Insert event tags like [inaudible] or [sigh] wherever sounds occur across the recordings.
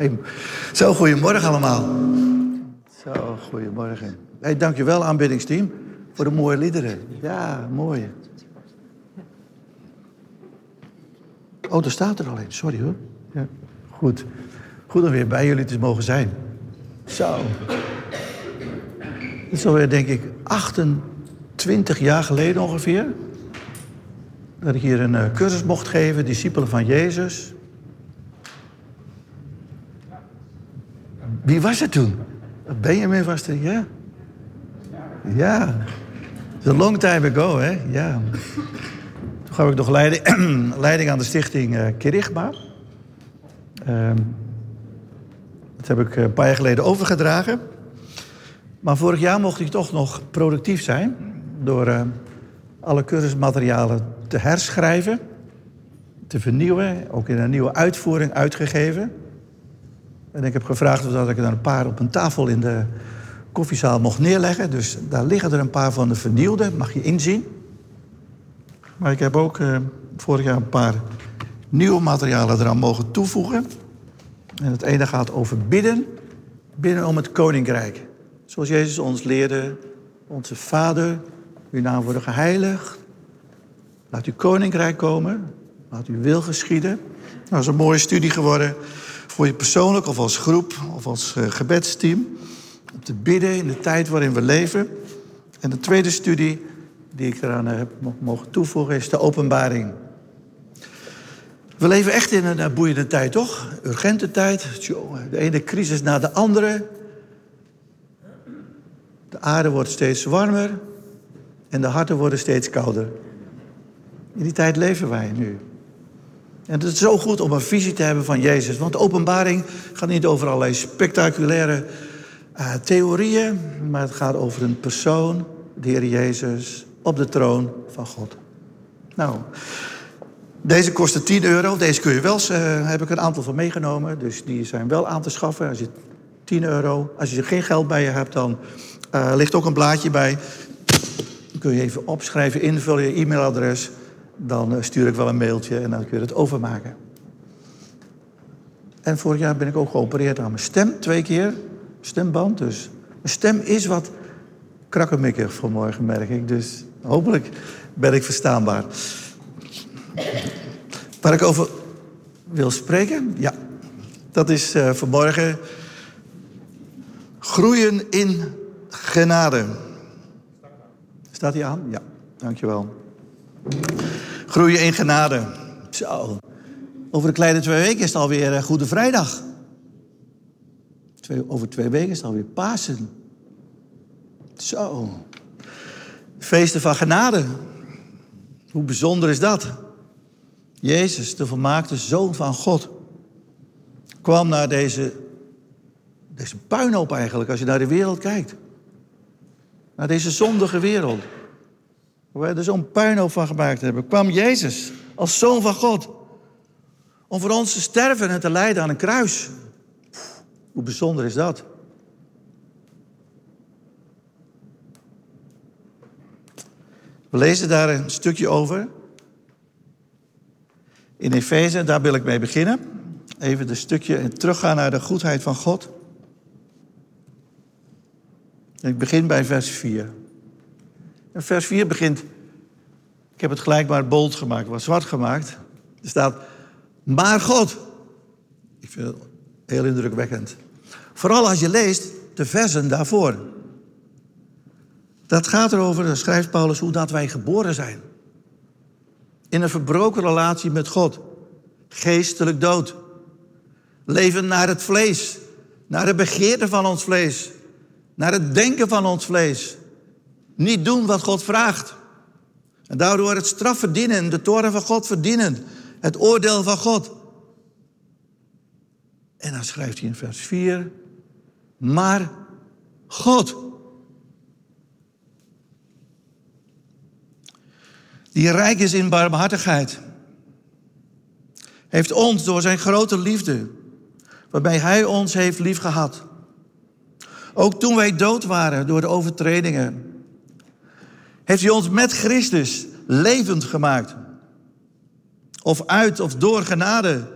Hey, zo, goedemorgen allemaal. Zo, goedemorgen. Hey, dankjewel aanbiddingsteam voor de mooie liederen. Ja, mooi. Oh, er staat er al een. Sorry hoor. Ja, goed. Goed om weer bij jullie te mogen zijn. Zo. Het is alweer, denk ik, 28 jaar geleden ongeveer. Dat ik hier een uh, cursus mocht geven, discipelen van Jezus. Wie was het toen? Benjamin was er, ja. Ja. It's a long time ago, hè? Ja. Toen gaf ik nog leiding, [clears throat] leiding aan de stichting uh, Kerigma. Um, dat heb ik een paar jaar geleden overgedragen. Maar vorig jaar mocht ik toch nog productief zijn... door uh, alle cursusmaterialen te herschrijven, te vernieuwen... ook in een nieuwe uitvoering uitgegeven... En ik heb gevraagd of dat ik er een paar op een tafel in de koffiezaal mocht neerleggen. Dus daar liggen er een paar van de vernieuwde, mag je inzien. Maar ik heb ook uh, vorig jaar een paar nieuwe materialen eraan mogen toevoegen. En het ene gaat over bidden, bidden om het koninkrijk. Zoals Jezus ons leerde, onze Vader, uw naam worden geheiligd. Laat uw koninkrijk komen, laat uw wil geschieden. Dat is een mooie studie geworden voor je persoonlijk of als groep of als uh, gebedsteam. Om te bidden in de tijd waarin we leven. En de tweede studie die ik eraan heb mogen toevoegen is de openbaring. We leven echt in een uh, boeiende tijd, toch? Urgente tijd. De ene crisis na de andere. De aarde wordt steeds warmer en de harten worden steeds kouder. In die tijd leven wij nu. En het is zo goed om een visie te hebben van Jezus. Want de openbaring gaat niet over allerlei spectaculaire uh, theorieën. Maar het gaat over een persoon, de Heer Jezus, op de troon van God. Nou, deze kostte 10 euro. Deze kun je wel, uh, heb ik een aantal van meegenomen. Dus die zijn wel aan te schaffen. Als je 10 euro. Als je geen geld bij je hebt, dan uh, ligt ook een blaadje bij. Dan kun je even opschrijven, invullen je e-mailadres dan eh, stuur ik wel een mailtje en dan kun je het overmaken. En vorig jaar ben ik ook geopereerd aan mijn stem, twee keer. Stemband, dus mijn stem is wat krakkemikkig vanmorgen, merk ik. Dus hopelijk ben ik verstaanbaar. Waar ik over wil spreken, ja, dat is uh, vanmorgen groeien in genade. Staat hij aan? Ja, dankjewel. Groeien in genade. Zo. Over een kleine twee weken is het alweer uh, Goede Vrijdag. Twee, over twee weken is het alweer Pasen. Zo. Feesten van genade. Hoe bijzonder is dat? Jezus, de volmaakte Zoon van God, kwam naar deze, deze puinhoop eigenlijk, als je naar de wereld kijkt. Naar deze zondige wereld. Waar wij er zo'n puinhoop van gemaakt hebben, kwam Jezus als zoon van God. Om voor ons te sterven en te lijden aan een kruis. Hoe bijzonder is dat? We lezen daar een stukje over. In Efeze, daar wil ik mee beginnen. Even een stukje en teruggaan naar de goedheid van God. ik begin bij vers 4. Vers 4 begint, ik heb het gelijk maar bold gemaakt, wat zwart gemaakt. Er staat, maar God. Ik vind het heel indrukwekkend. Vooral als je leest de versen daarvoor. Dat gaat erover, dan schrijft Paulus, hoe dat wij geboren zijn. In een verbroken relatie met God. Geestelijk dood. Leven naar het vlees. Naar de begeerte van ons vlees. Naar het denken van ons vlees. Niet doen wat God vraagt. En daardoor het straf verdienen, de toren van God verdienen. Het oordeel van God. En dan schrijft hij in vers 4. Maar God. Die rijk is in barmhartigheid. Heeft ons door zijn grote liefde, waarbij hij ons heeft liefgehad. Ook toen wij dood waren door de overtredingen heeft hij ons met Christus levend gemaakt. Of uit of door genade.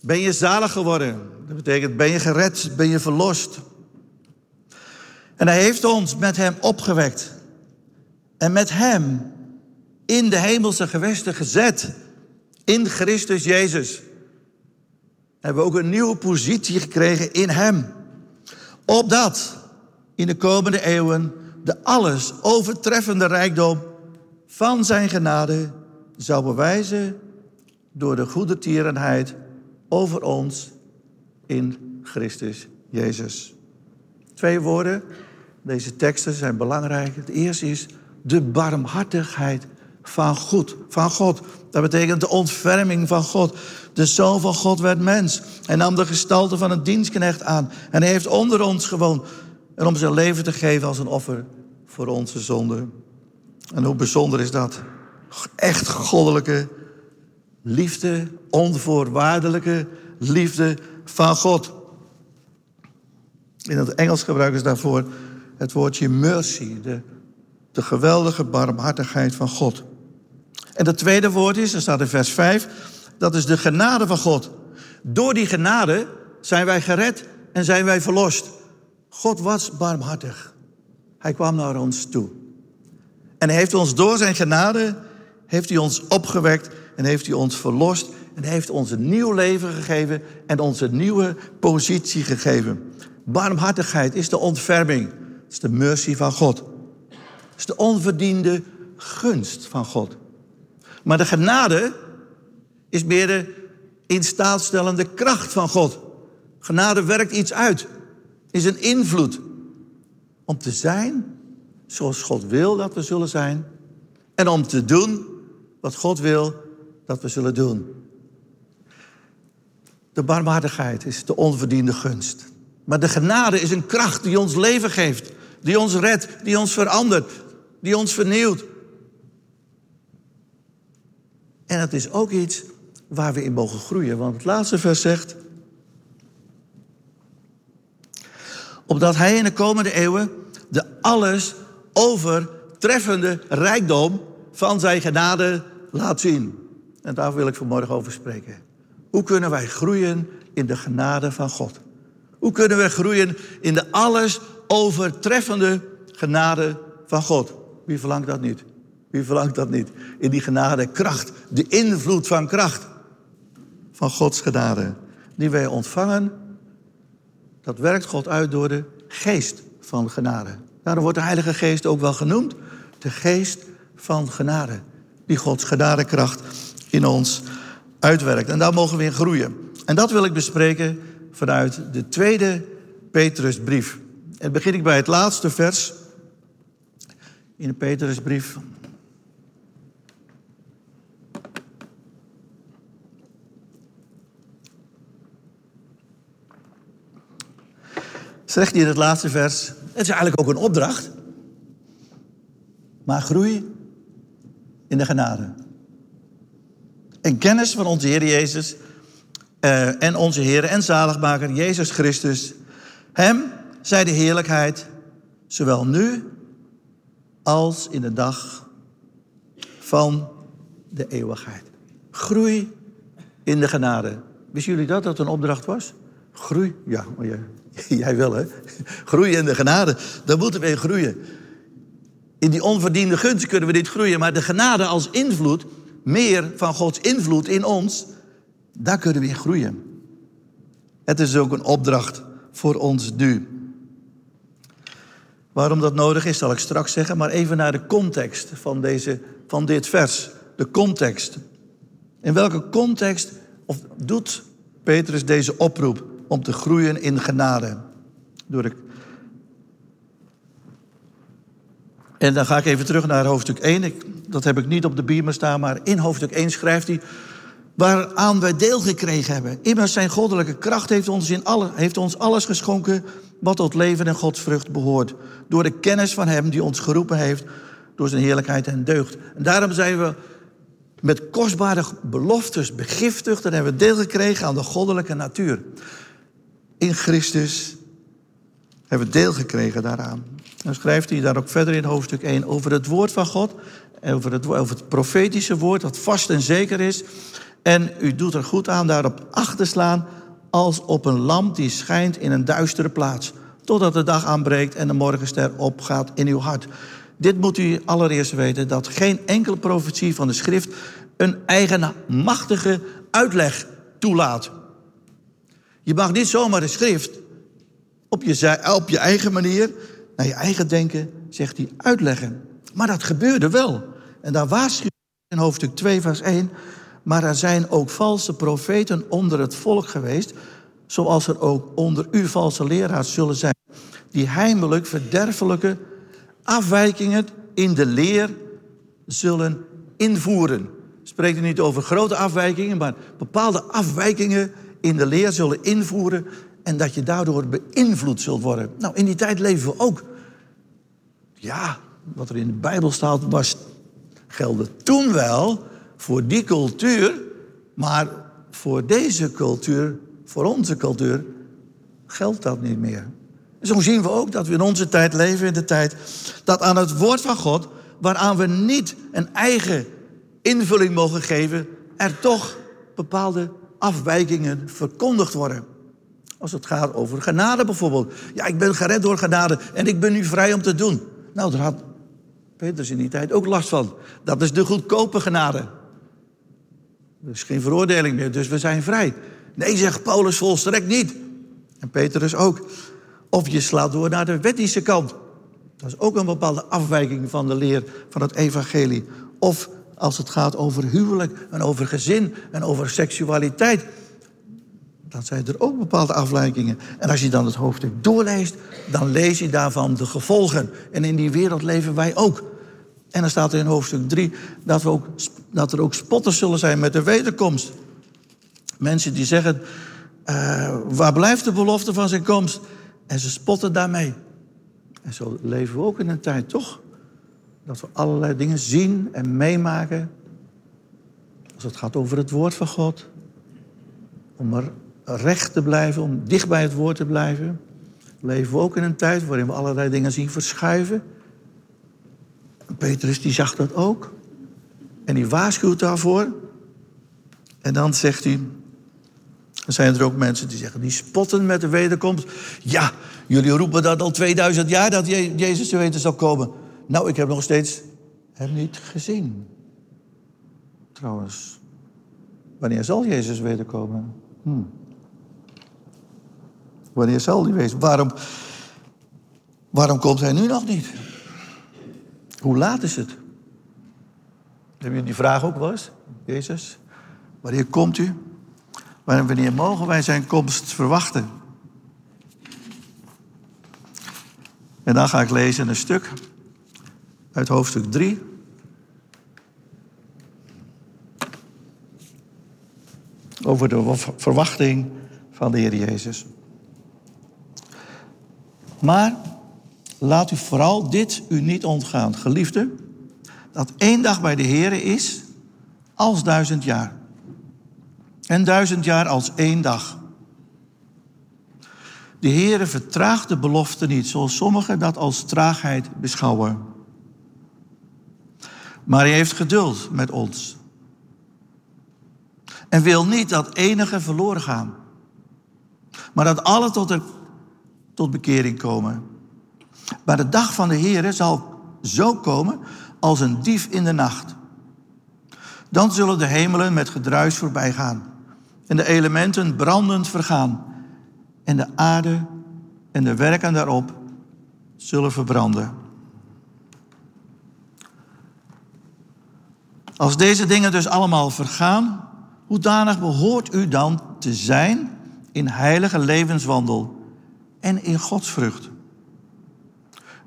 Ben je zalig geworden? Dat betekent, ben je gered? Ben je verlost? En hij heeft ons met hem opgewekt. En met hem in de hemelse gewesten gezet. In Christus Jezus. Hebben we ook een nieuwe positie gekregen in hem. Opdat in de komende eeuwen de alles overtreffende rijkdom van zijn genade zou bewijzen door de goede tierenheid over ons in Christus Jezus. Twee woorden, deze teksten zijn belangrijk. Het eerste is de barmhartigheid van God. Van God. Dat betekent de ontferming van God. De Zoon van God werd mens. Hij nam de gestalte van een dienstknecht aan. En hij heeft onder ons gewoond. En om zijn leven te geven als een offer voor onze zonden. En hoe bijzonder is dat? Echt goddelijke liefde, onvoorwaardelijke liefde van God. In het Engels gebruiken ze daarvoor het woordje mercy, de, de geweldige barmhartigheid van God. En het tweede woord is, er staat in vers 5, dat is de genade van God. Door die genade zijn wij gered en zijn wij verlost. God was barmhartig. Hij kwam naar ons toe. En hij heeft ons door zijn genade, heeft hij ons opgewekt en heeft hij ons verlost. En heeft ons een nieuw leven gegeven en ons een nieuwe positie gegeven. Barmhartigheid is de ontferming. Het is de mercy van God. Het is de onverdiende gunst van God. Maar de genade is meer de instaatstellende kracht van God. Genade werkt iets uit. Is een invloed. Om te zijn zoals God wil dat we zullen zijn. En om te doen wat God wil dat we zullen doen. De barmhartigheid is de onverdiende gunst. Maar de genade is een kracht die ons leven geeft. Die ons redt, die ons verandert, die ons vernieuwt. En het is ook iets waar we in mogen groeien. Want het laatste vers zegt... Opdat hij in de komende eeuwen de alles overtreffende rijkdom van zijn genade laat zien. En daar wil ik vanmorgen over spreken. Hoe kunnen wij groeien in de genade van God? Hoe kunnen wij groeien in de alles overtreffende genade van God? Wie verlangt dat niet? Wie verlangt dat niet? In die genade, kracht, de invloed van kracht van Gods genade, die wij ontvangen, dat werkt God uit door de geest van genade. Daarom wordt de Heilige Geest ook wel genoemd, de geest van genade, die Gods genadekracht in ons uitwerkt. En daar mogen we in groeien. En dat wil ik bespreken vanuit de tweede Petrusbrief. En begin ik bij het laatste vers in de Petrusbrief. Zegt hij in het laatste vers, het is eigenlijk ook een opdracht. Maar groei in de genade en kennis van onze Heer Jezus uh, en onze Heer en zaligmaker Jezus Christus. Hem zij de heerlijkheid, zowel nu als in de dag van de eeuwigheid. Groei in de genade. Wisten jullie dat dat een opdracht was? Groei, ja, jij, [laughs] jij wel hè. Groei in de genade, daar moeten we groeien. In die onverdiende gunst kunnen we dit groeien, maar de genade als invloed meer van Gods invloed in ons, daar kunnen we in groeien. Het is ook een opdracht voor ons nu. Waarom dat nodig is, zal ik straks zeggen, maar even naar de context van, deze, van dit vers. De context. In welke context of doet Petrus deze oproep om te groeien in genade? Door En dan ga ik even terug naar hoofdstuk 1. dat heb ik niet op de biemen staan, maar in hoofdstuk 1 schrijft hij... waaraan wij deel gekregen hebben. Immers zijn goddelijke kracht heeft ons, in alle, heeft ons alles geschonken... wat tot leven en godsvrucht behoort. Door de kennis van hem die ons geroepen heeft... door zijn heerlijkheid en deugd. En daarom zijn we met kostbare beloftes begiftigd... en hebben we deel gekregen aan de goddelijke natuur. In Christus hebben we deel gekregen daaraan. Dan schrijft hij daar ook verder in hoofdstuk 1 over het woord van God. Over het, over het profetische woord dat vast en zeker is. En u doet er goed aan daarop acht te slaan als op een lamp die schijnt in een duistere plaats. Totdat de dag aanbreekt en de morgenster opgaat in uw hart. Dit moet u allereerst weten, dat geen enkele profetie van de schrift een eigenmachtige uitleg toelaat. Je mag niet zomaar de schrift op je, op je eigen manier, naar je eigen denken, zegt hij, uitleggen. Maar dat gebeurde wel. En daar waarschuwt in hoofdstuk 2, vers 1. Maar er zijn ook valse profeten onder het volk geweest, zoals er ook onder u valse leraars zullen zijn, die heimelijk verderfelijke afwijkingen in de leer zullen invoeren. Spreekt u niet over grote afwijkingen, maar bepaalde afwijkingen in de leer zullen invoeren en dat je daardoor beïnvloed zult worden. Nou, in die tijd leven we ook. Ja, wat er in de Bijbel staat was, geldde toen wel voor die cultuur, maar voor deze cultuur, voor onze cultuur, geldt dat niet meer. Zo zien we ook dat we in onze tijd leven, in de tijd dat aan het woord van God, waaraan we niet een eigen invulling mogen geven, er toch bepaalde afwijkingen verkondigd worden. Als het gaat over genade bijvoorbeeld. Ja, ik ben gered door genade en ik ben nu vrij om te doen. Nou, daar had Petrus in die tijd ook last van. Dat is de goedkope genade. Er is geen veroordeling meer, dus we zijn vrij. Nee, zegt Paulus volstrekt niet. En Petrus ook. Of je slaat door naar de wettische kant. Dat is ook een bepaalde afwijking van de leer van het evangelie. Of als het gaat over huwelijk en over gezin en over seksualiteit. Dan zijn er ook bepaalde afwijkingen. En als je dan het hoofdstuk doorleest, dan lees je daarvan de gevolgen. En in die wereld leven wij ook. En dan staat er in hoofdstuk 3 dat, we ook, dat er ook spotters zullen zijn met de wederkomst. Mensen die zeggen, uh, waar blijft de belofte van zijn komst? En ze spotten daarmee. En zo leven we ook in een tijd, toch? Dat we allerlei dingen zien en meemaken. Als het gaat over het woord van God. Om er recht te blijven, om dicht bij het woord te blijven. Leven we ook in een tijd waarin we allerlei dingen zien verschuiven. Petrus die zag dat ook. En die waarschuwt daarvoor. En dan zegt hij, dan zijn er ook mensen die zeggen, die spotten met de wederkomst. Ja, jullie roepen dat al 2000 jaar dat Jezus te weten zal komen. Nou, ik heb nog steeds hem niet gezien. Trouwens, wanneer zal Jezus wederkomen? Hm. Wanneer zal hij wezen? Waarom, waarom komt hij nu nog niet? Hoe laat is het? Hebben jullie die vraag ook wel eens? Jezus, wanneer komt u? Wanneer mogen wij zijn komst verwachten? En dan ga ik lezen een stuk uit hoofdstuk 3. Over de verwachting van de Heer Jezus. Maar laat u vooral dit u niet ontgaan, geliefde, dat één dag bij de Heer is als duizend jaar. En duizend jaar als één dag. De Heere vertraagt de belofte niet, zoals sommigen dat als traagheid beschouwen. Maar hij heeft geduld met ons. En wil niet dat enige verloren gaan. Maar dat alle tot, tot bekering komen. Maar de dag van de Heer zal zo komen als een dief in de nacht. Dan zullen de hemelen met gedruis voorbij gaan. En de elementen brandend vergaan. En de aarde en de werken daarop zullen verbranden. Als deze dingen dus allemaal vergaan, hoedanig behoort u dan te zijn in heilige levenswandel en in godsvrucht?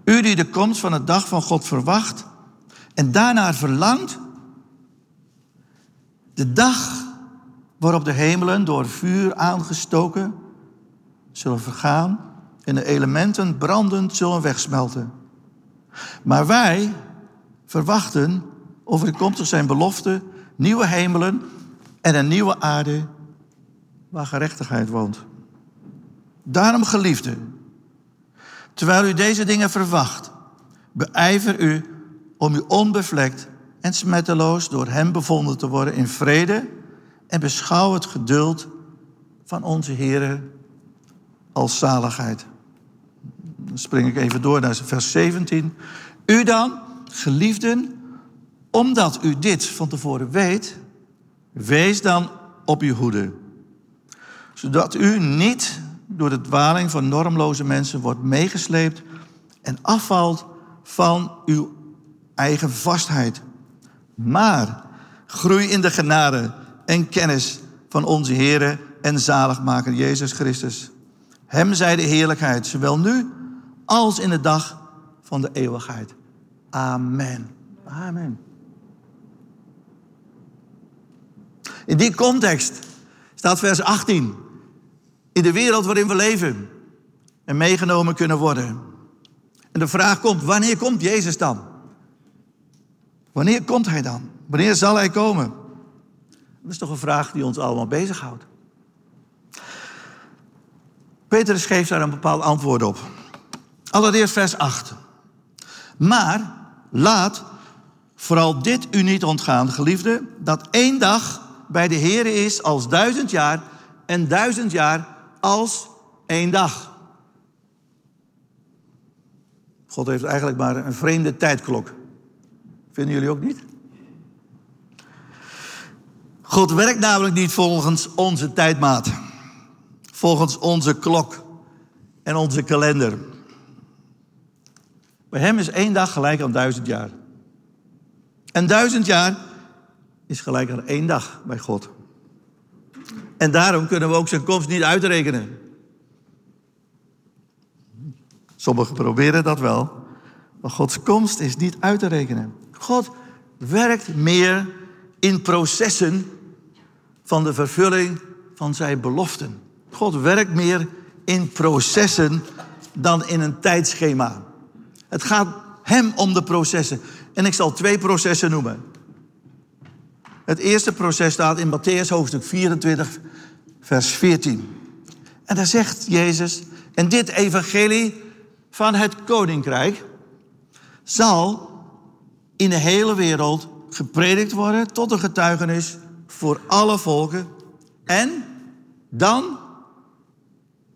U die de komst van de dag van God verwacht en daarnaar verlangt, de dag waarop de hemelen door vuur aangestoken zullen vergaan en de elementen brandend zullen wegsmelten. Maar wij verwachten overeenkomstig zijn belofte nieuwe hemelen en een nieuwe aarde waar gerechtigheid woont. Daarom, geliefde, terwijl u deze dingen verwacht, beijver u om u onbevlekt en smetteloos door hem bevonden te worden in vrede en beschouw het geduld van onze Heer als zaligheid. Dan spring ik even door naar vers 17. U dan, geliefden, omdat u dit van tevoren weet, wees dan op uw hoede. Zodat u niet door de dwaling van normloze mensen wordt meegesleept en afvalt van uw eigen vastheid. Maar groei in de genade en kennis van onze Heer en zaligmaker Jezus Christus. Hem zij de heerlijkheid, zowel nu als in de dag van de eeuwigheid. Amen. Amen. In die context staat vers 18. In de wereld waarin we leven en meegenomen kunnen worden. En de vraag komt, wanneer komt Jezus dan? Wanneer komt Hij dan? Wanneer zal Hij komen? Dat is toch een vraag die ons allemaal bezighoudt. Petrus geeft daar een bepaald antwoord op. Allereerst vers 8. Maar laat vooral dit u niet ontgaan, geliefde, dat één dag bij de Heer is als duizend jaar en duizend jaar als één dag. God heeft eigenlijk maar een vreemde tijdklok. Vinden jullie ook niet? God werkt namelijk niet volgens onze tijdmaat. Volgens onze klok en onze kalender. Bij hem is één dag gelijk aan duizend jaar. En duizend jaar is gelijk aan één dag bij God. En daarom kunnen we ook zijn komst niet uitrekenen. Sommigen proberen dat wel, maar Gods komst is niet uit te rekenen. God werkt meer in processen van de vervulling van zijn beloften. God werkt meer in processen dan in een tijdschema. Het gaat hem om de processen. En ik zal twee processen noemen. Het eerste proces staat in Matthäus hoofdstuk 24, vers 14. En daar zegt Jezus, en dit evangelie van het koninkrijk zal in de hele wereld gepredikt worden tot een getuigenis voor alle volken. En dan,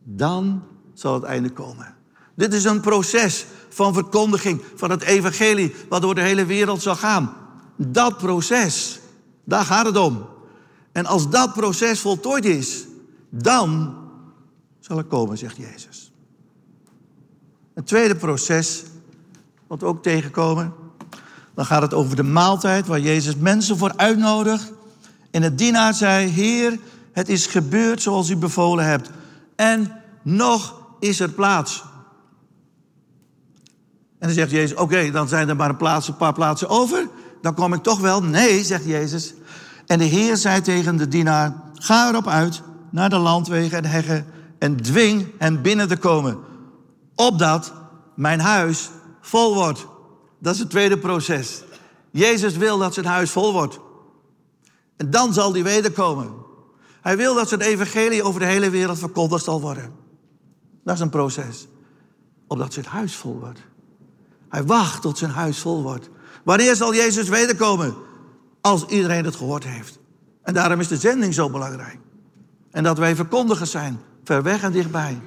dan zal het einde komen. Dit is een proces van verkondiging van het evangelie, wat door de hele wereld zal gaan. Dat proces, daar gaat het om. En als dat proces voltooid is, dan zal het komen, zegt Jezus. Een tweede proces, wat we ook tegenkomen, dan gaat het over de maaltijd waar Jezus mensen voor uitnodigt. En het dienaar zei, Heer, het is gebeurd zoals u bevolen hebt. En nog is er plaats. En dan zegt Jezus, oké, dan zijn er maar een, plaats, een paar plaatsen over. Dan kom ik toch wel. Nee, zegt Jezus. En de Heer zei tegen de dienaar, ga erop uit naar de landwegen en heggen en dwing hem binnen te komen. Opdat mijn huis vol wordt. Dat is het tweede proces. Jezus wil dat zijn huis vol wordt. En dan zal hij wederkomen. Hij wil dat zijn evangelie over de hele wereld verkondigd zal worden. Dat is een proces. Opdat zijn huis vol wordt. Hij wacht tot zijn huis vol wordt. Wanneer zal Jezus wederkomen? Als iedereen het gehoord heeft. En daarom is de zending zo belangrijk. En dat wij verkondigers zijn, ver weg en dichtbij.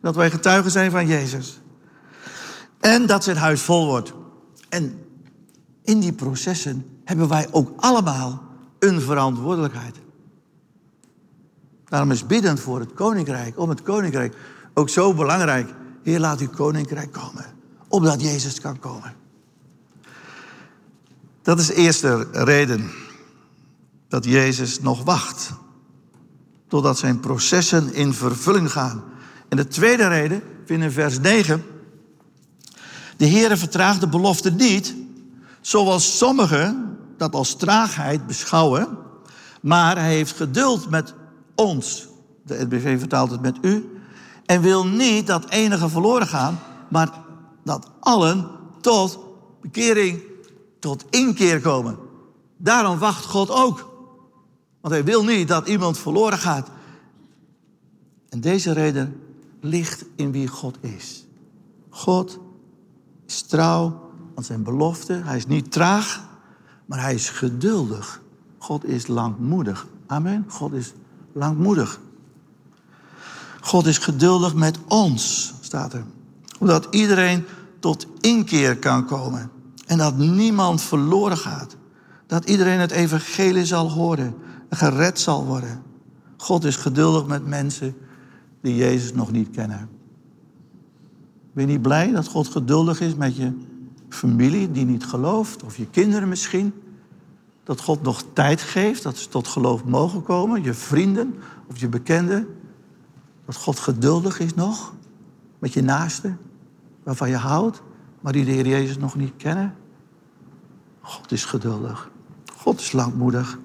Dat wij getuigen zijn van Jezus. En dat zijn huis vol wordt. En in die processen hebben wij ook allemaal een verantwoordelijkheid. Daarom is bidden voor het koninkrijk, om het koninkrijk, ook zo belangrijk. Heer, laat uw koninkrijk komen, opdat Jezus kan komen. Dat is de eerste reden dat Jezus nog wacht, totdat zijn processen in vervulling gaan. En de tweede reden vinden in vers 9. De Heere vertraagt de belofte niet, zoals sommigen dat als traagheid beschouwen, maar hij heeft geduld met ons. De NBV vertaalt het met u. En wil niet dat enige verloren gaan, maar dat allen tot bekering, tot inkeer komen. Daarom wacht God ook. Want hij wil niet dat iemand verloren gaat. En deze reden ligt in wie God is. God is trouw aan zijn belofte. Hij is niet traag, maar hij is geduldig. God is langmoedig. Amen. God is langmoedig. God is geduldig met ons, staat er. Zodat iedereen tot inkeer kan komen. En dat niemand verloren gaat. Dat iedereen het evangelie zal horen en gered zal worden. God is geduldig met mensen die Jezus nog niet kennen. Ben je niet blij dat God geduldig is met je familie die niet gelooft, of je kinderen misschien? Dat God nog tijd geeft dat ze tot geloof mogen komen, je vrienden of je bekenden. Dat God geduldig is nog met je naasten, waarvan je houdt, maar die de Heer Jezus nog niet kennen. God is geduldig. God is langmoedig.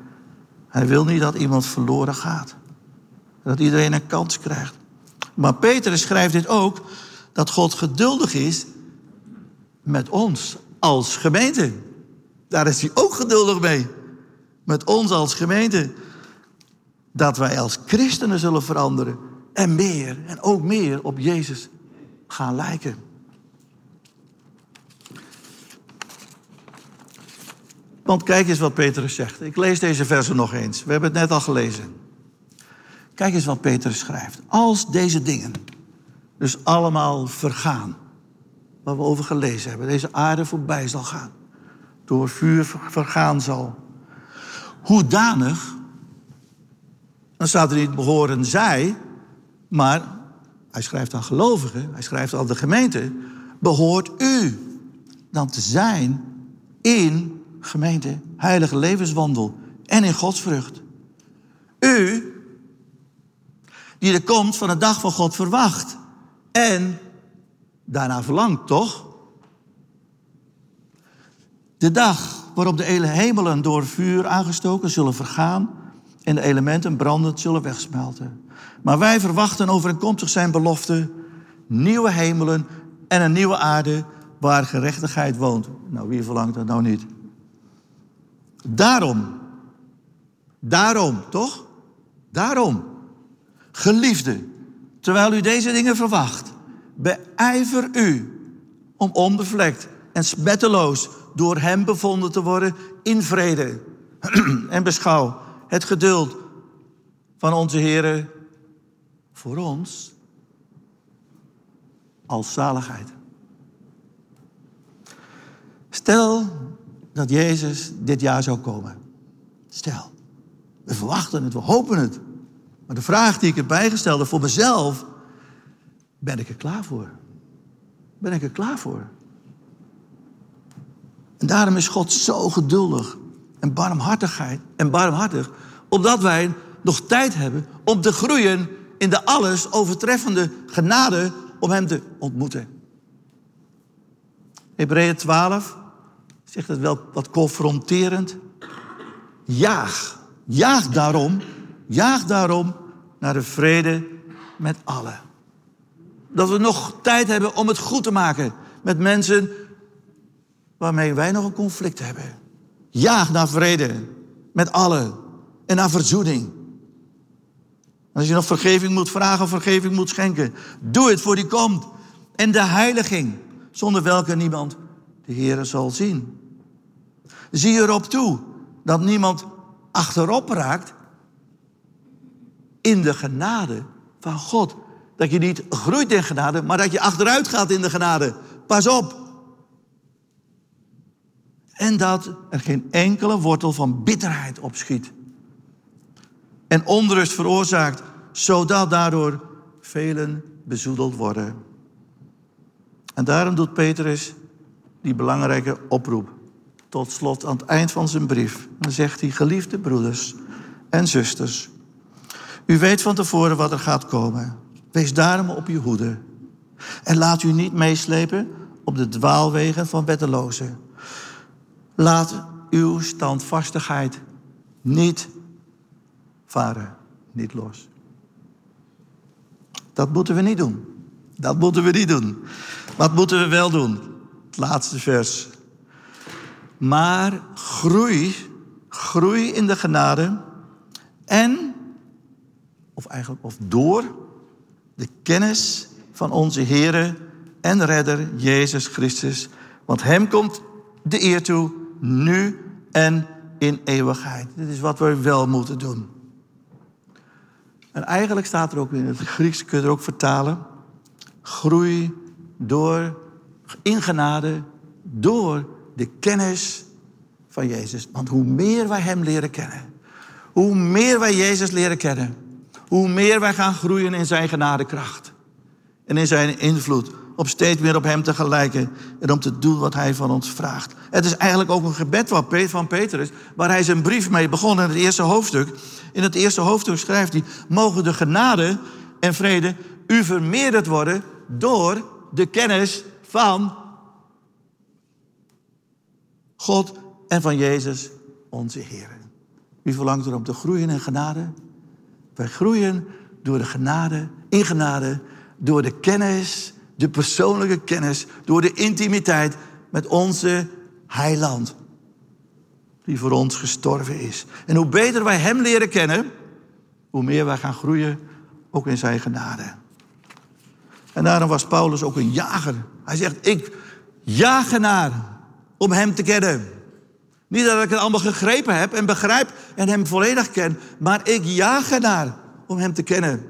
Hij wil niet dat iemand verloren gaat. Dat iedereen een kans krijgt. Maar Peter schrijft dit ook, dat God geduldig is met ons als gemeente. Daar is hij ook geduldig mee. Met ons als gemeente. Dat wij als christenen zullen veranderen. En meer, en ook meer op Jezus gaan lijken. Want kijk eens wat Petrus zegt. Ik lees deze versen nog eens. We hebben het net al gelezen. Kijk eens wat Petrus schrijft. Als deze dingen dus allemaal vergaan, waar we over gelezen hebben, deze aarde voorbij zal gaan, door vuur vergaan zal, hoedanig, dan staat er niet behoren zij, maar hij schrijft aan gelovigen, hij schrijft aan de gemeente, behoort u dan te zijn in gemeente, heilige levenswandel en in godsvrucht. U, die de komst van de dag van God verwacht en daarna verlangt, toch? De dag waarop de hemelen door vuur aangestoken zullen vergaan en de elementen brandend zullen wegsmelten. Maar wij verwachten overeenkomstig zijn belofte nieuwe hemelen en een nieuwe aarde waar gerechtigheid woont. Nou, wie verlangt dat nou niet? Daarom, daarom, toch? Daarom, geliefde, terwijl u deze dingen verwacht, beijver u om onbevlekt en smetteloos door hem bevonden te worden in vrede. [clears throat] en beschouw het geduld van onze Heer voor ons als zaligheid. Stel dat Jezus dit jaar zou komen. Stel, we verwachten het, we hopen het. Maar de vraag die ik erbij gestelde voor mezelf, ben ik er klaar voor? Ben ik er klaar voor? En daarom is God zo geduldig en barmhartigheid en barmhartig, omdat wij nog tijd hebben om te groeien in de alles overtreffende genade om Hem te ontmoeten. Hebreeën 12, zegt het wel wat confronterend. Jaag, jaag daarom, jaag daarom naar de vrede met allen. Dat we nog tijd hebben om het goed te maken met mensen waarmee wij nog een conflict hebben. Jaag naar vrede met allen en naar verzoening. als je nog vergeving moet vragen of vergeving moet schenken, doe het voor die komt. En de heiliging, zonder welke niemand de Heer zal zien. Zie erop toe dat niemand achterop raakt in de genade van God. Dat je niet groeit in genade, maar dat je achteruit gaat in de genade. Pas op. En dat er geen enkele wortel van bitterheid opschiet. En onrust veroorzaakt, zodat daardoor velen bezoedeld worden. En daarom doet Petrus die belangrijke oproep. Tot slot aan het eind van zijn brief. Zegt hij, geliefde broeders en zusters. U weet van tevoren wat er gaat komen. Wees daarom op uw hoede. En laat u niet meeslepen op de dwaalwegen van wettelozen. Laat uw standvastigheid niet varen, niet los. Dat moeten we niet doen. Dat moeten we niet doen. Wat moeten we wel doen? Het laatste vers. Maar groei, groei in de genade en, of eigenlijk of door de kennis van onze Heere en Redder Jezus Christus. Want Hem komt de eer toe, nu en in eeuwigheid. Dit is wat we wel moeten doen. En eigenlijk staat er ook in het Grieks, kun je er ook vertalen. Groei door, in genade, door de kennis van Jezus. Want hoe meer wij Hem leren kennen, hoe meer wij Jezus leren kennen, hoe meer wij gaan groeien in Zijn genadekracht en in Zijn invloed. Om steeds meer op Hem te gelijken en om te doen wat Hij van ons vraagt. Het is eigenlijk ook een gebed van Petrus, waar hij zijn brief mee begon in het eerste hoofdstuk. In het eerste hoofdstuk schrijft hij: Mogen de genade en vrede u vermeerderd worden door de kennis van God en van Jezus, onze Heer. Wie verlangt er om te groeien in genade? Wij groeien door de genade, in genade, door de kennis, de persoonlijke kennis, door de intimiteit met onze heiland. Die voor ons gestorven is. En hoe beter wij Hem leren kennen, hoe meer wij gaan groeien, ook in Zijn genade. En daarom was Paulus ook een jager. Hij zegt, ik jaag ernaar om Hem te kennen. Niet dat ik het allemaal gegrepen heb en begrijp en Hem volledig ken, maar ik jaag ernaar om Hem te kennen.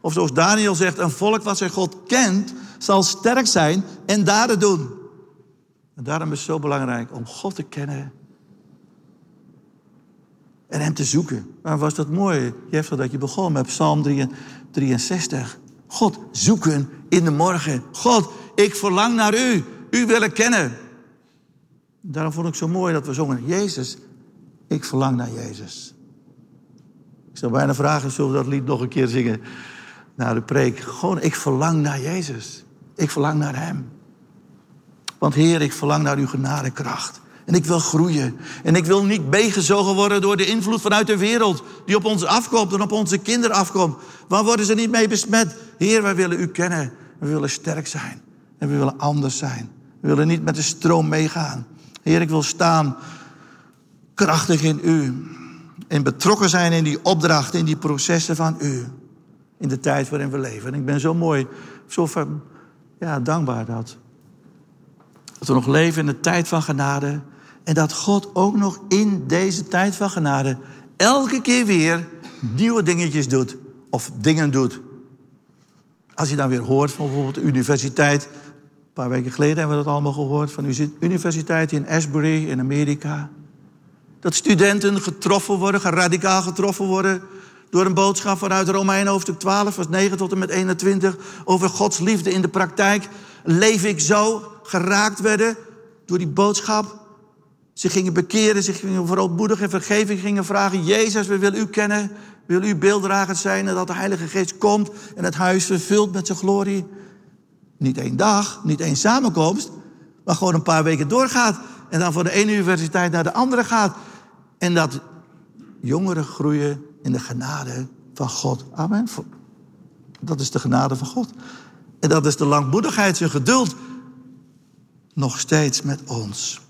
Of zoals Daniel zegt, een volk wat zijn God kent, zal sterk zijn en daden doen. En daarom is het zo belangrijk om God te kennen en Hem te zoeken. Maar was dat mooi, Jeffrey, dat je begon met Psalm 63. God zoeken in de morgen. God, ik verlang naar U. U willen kennen. Daarom vond ik zo mooi dat we zongen, Jezus, ik verlang naar Jezus. Ik zou bijna vragen, zullen we dat lied nog een keer zingen? Na de preek. Gewoon, ik verlang naar Jezus. Ik verlang naar Hem. Want Heer, ik verlang naar uw genadekracht. En ik wil groeien. En ik wil niet meegezogen worden door de invloed vanuit de wereld. Die op ons afkomt en op onze kinderen afkomt. Waar worden ze niet mee besmet? Heer, wij willen u kennen. We willen sterk zijn. En we willen anders zijn. We willen niet met de stroom meegaan. Heer, ik wil staan krachtig in u. En betrokken zijn in die opdrachten, in die processen van u. In de tijd waarin we leven. En ik ben zo mooi, zo ja, dankbaar dat dat we nog leven in de tijd van genade. En dat God ook nog in deze tijd van genade elke keer weer nieuwe dingetjes doet. Of dingen doet. Als je dan weer hoort van bijvoorbeeld de universiteit. Een paar weken geleden hebben we dat allemaal gehoord. Van de universiteit in Asbury in Amerika. Dat studenten getroffen worden, radicaal getroffen worden. Door een boodschap vanuit Romein hoofdstuk 12, vers 9 tot en met 21. Over Gods liefde in de praktijk. Leef ik zo? geraakt werden door die boodschap. Ze gingen bekeren, ze gingen verootmoedigen en vergeving gingen vragen. Jezus, we willen u kennen. Wil u beelddrager zijn en dat de Heilige Geest komt en het huis vervult met zijn glorie. Niet één dag, niet één samenkomst, maar gewoon een paar weken doorgaat. En dan van de ene universiteit naar de andere gaat. En dat jongeren groeien in de genade van God. Amen. Dat is de genade van God. En dat is de langmoedigheid, zijn geduld nog steeds met ons.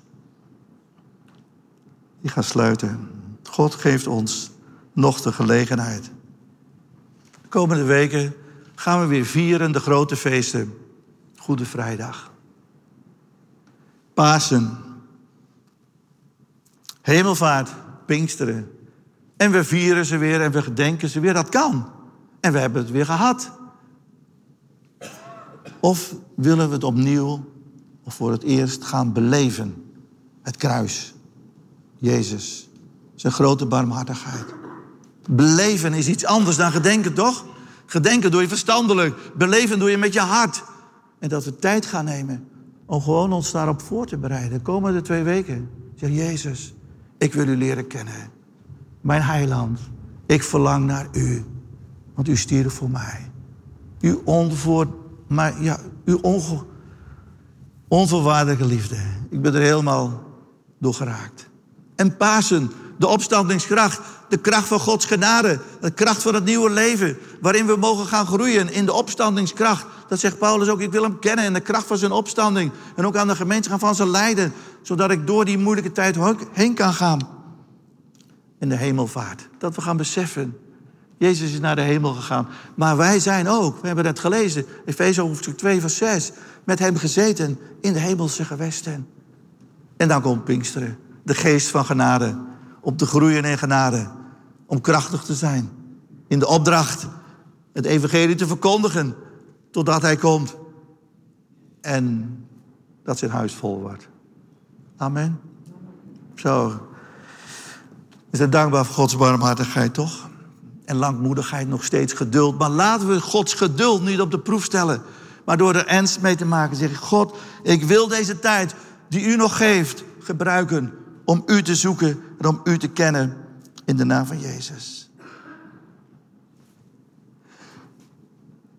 Ik ga sluiten. God geeft ons nog de gelegenheid. De komende weken gaan we weer vieren de grote feesten. Goede Vrijdag. Pasen. Hemelvaart, Pinksteren. En we vieren ze weer en we gedenken ze weer. Dat kan. En we hebben het weer gehad. Of willen we het opnieuw of voor het eerst gaan beleven. Het kruis. Jezus. Zijn grote barmhartigheid. Beleven is iets anders dan gedenken, toch? Gedenken doe je verstandelijk. Beleven doe je met je hart. En dat we tijd gaan nemen om gewoon ons daarop voor te bereiden. De komende twee weken. Zeg Jezus, ik wil u leren kennen. Mijn heiland, ik verlang naar u. Want u stierf voor mij. U onvoor, maar ja, u onge, Onvoorwaardelijke liefde. Ik ben er helemaal door geraakt. En Pasen, de opstandingskracht, de kracht van Gods genade, de kracht van het nieuwe leven, waarin we mogen gaan groeien in de opstandingskracht. Dat zegt Paulus ook, ik wil hem kennen in de kracht van zijn opstanding. En ook aan de gemeenschap van zijn lijden, zodat ik door die moeilijke tijd heen kan gaan. In de hemelvaart. Dat we gaan beseffen, Jezus is naar de hemel gegaan. Maar wij zijn ook, we hebben het gelezen, Efeze hoofdstuk 2 vers 6 met hem gezeten in de hemelse gewesten. En dan komt Pinksteren, de geest van genade, om te groeien in genade, om krachtig te zijn in de opdracht het evangelie te verkondigen totdat hij komt. En dat zijn huis vol wordt. Amen. Zo. We zijn dankbaar voor Gods barmhartigheid, toch? En langmoedigheid, nog steeds geduld. Maar laten we Gods geduld niet op de proef stellen. Maar door er ernst mee te maken, zeg ik: God, ik wil deze tijd die u nog geeft gebruiken om u te zoeken en om u te kennen in de naam van Jezus.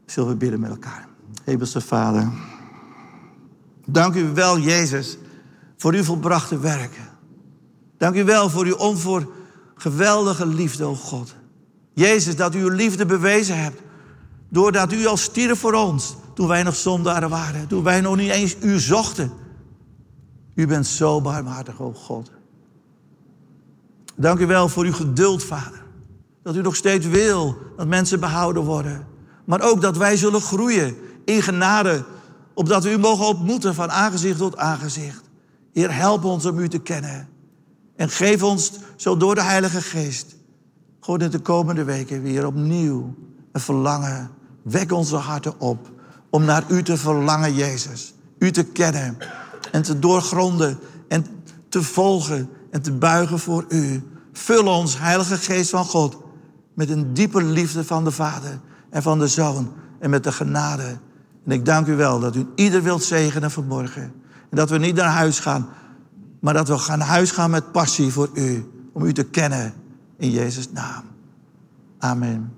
Zullen we bidden met elkaar? Hemelse Vader, dank u wel, Jezus, voor uw volbrachte werken. Dank u wel voor uw onvoor geweldige liefde, o God. Jezus, dat u uw liefde bewezen hebt. Doordat u al stierf voor ons, toen wij nog zondaren waren. Toen wij nog niet eens u zochten. U bent zo barmhartig, o God. Dank u wel voor uw geduld, Vader. Dat u nog steeds wil dat mensen behouden worden. Maar ook dat wij zullen groeien in genade. Opdat we u mogen ontmoeten van aangezicht tot aangezicht. Heer, help ons om u te kennen. En geef ons zo door de Heilige Geest. Gewoon in de komende weken weer opnieuw een verlangen. Wek onze harten op om naar u te verlangen, Jezus. U te kennen en te doorgronden en te volgen en te buigen voor u. Vul ons, Heilige Geest van God, met een diepe liefde van de Vader en van de Zoon en met de genade. En ik dank u wel dat u ieder wilt zegenen vanmorgen. En dat we niet naar huis gaan, maar dat we gaan naar huis gaan met passie voor u. Om u te kennen in Jezus' naam. Amen.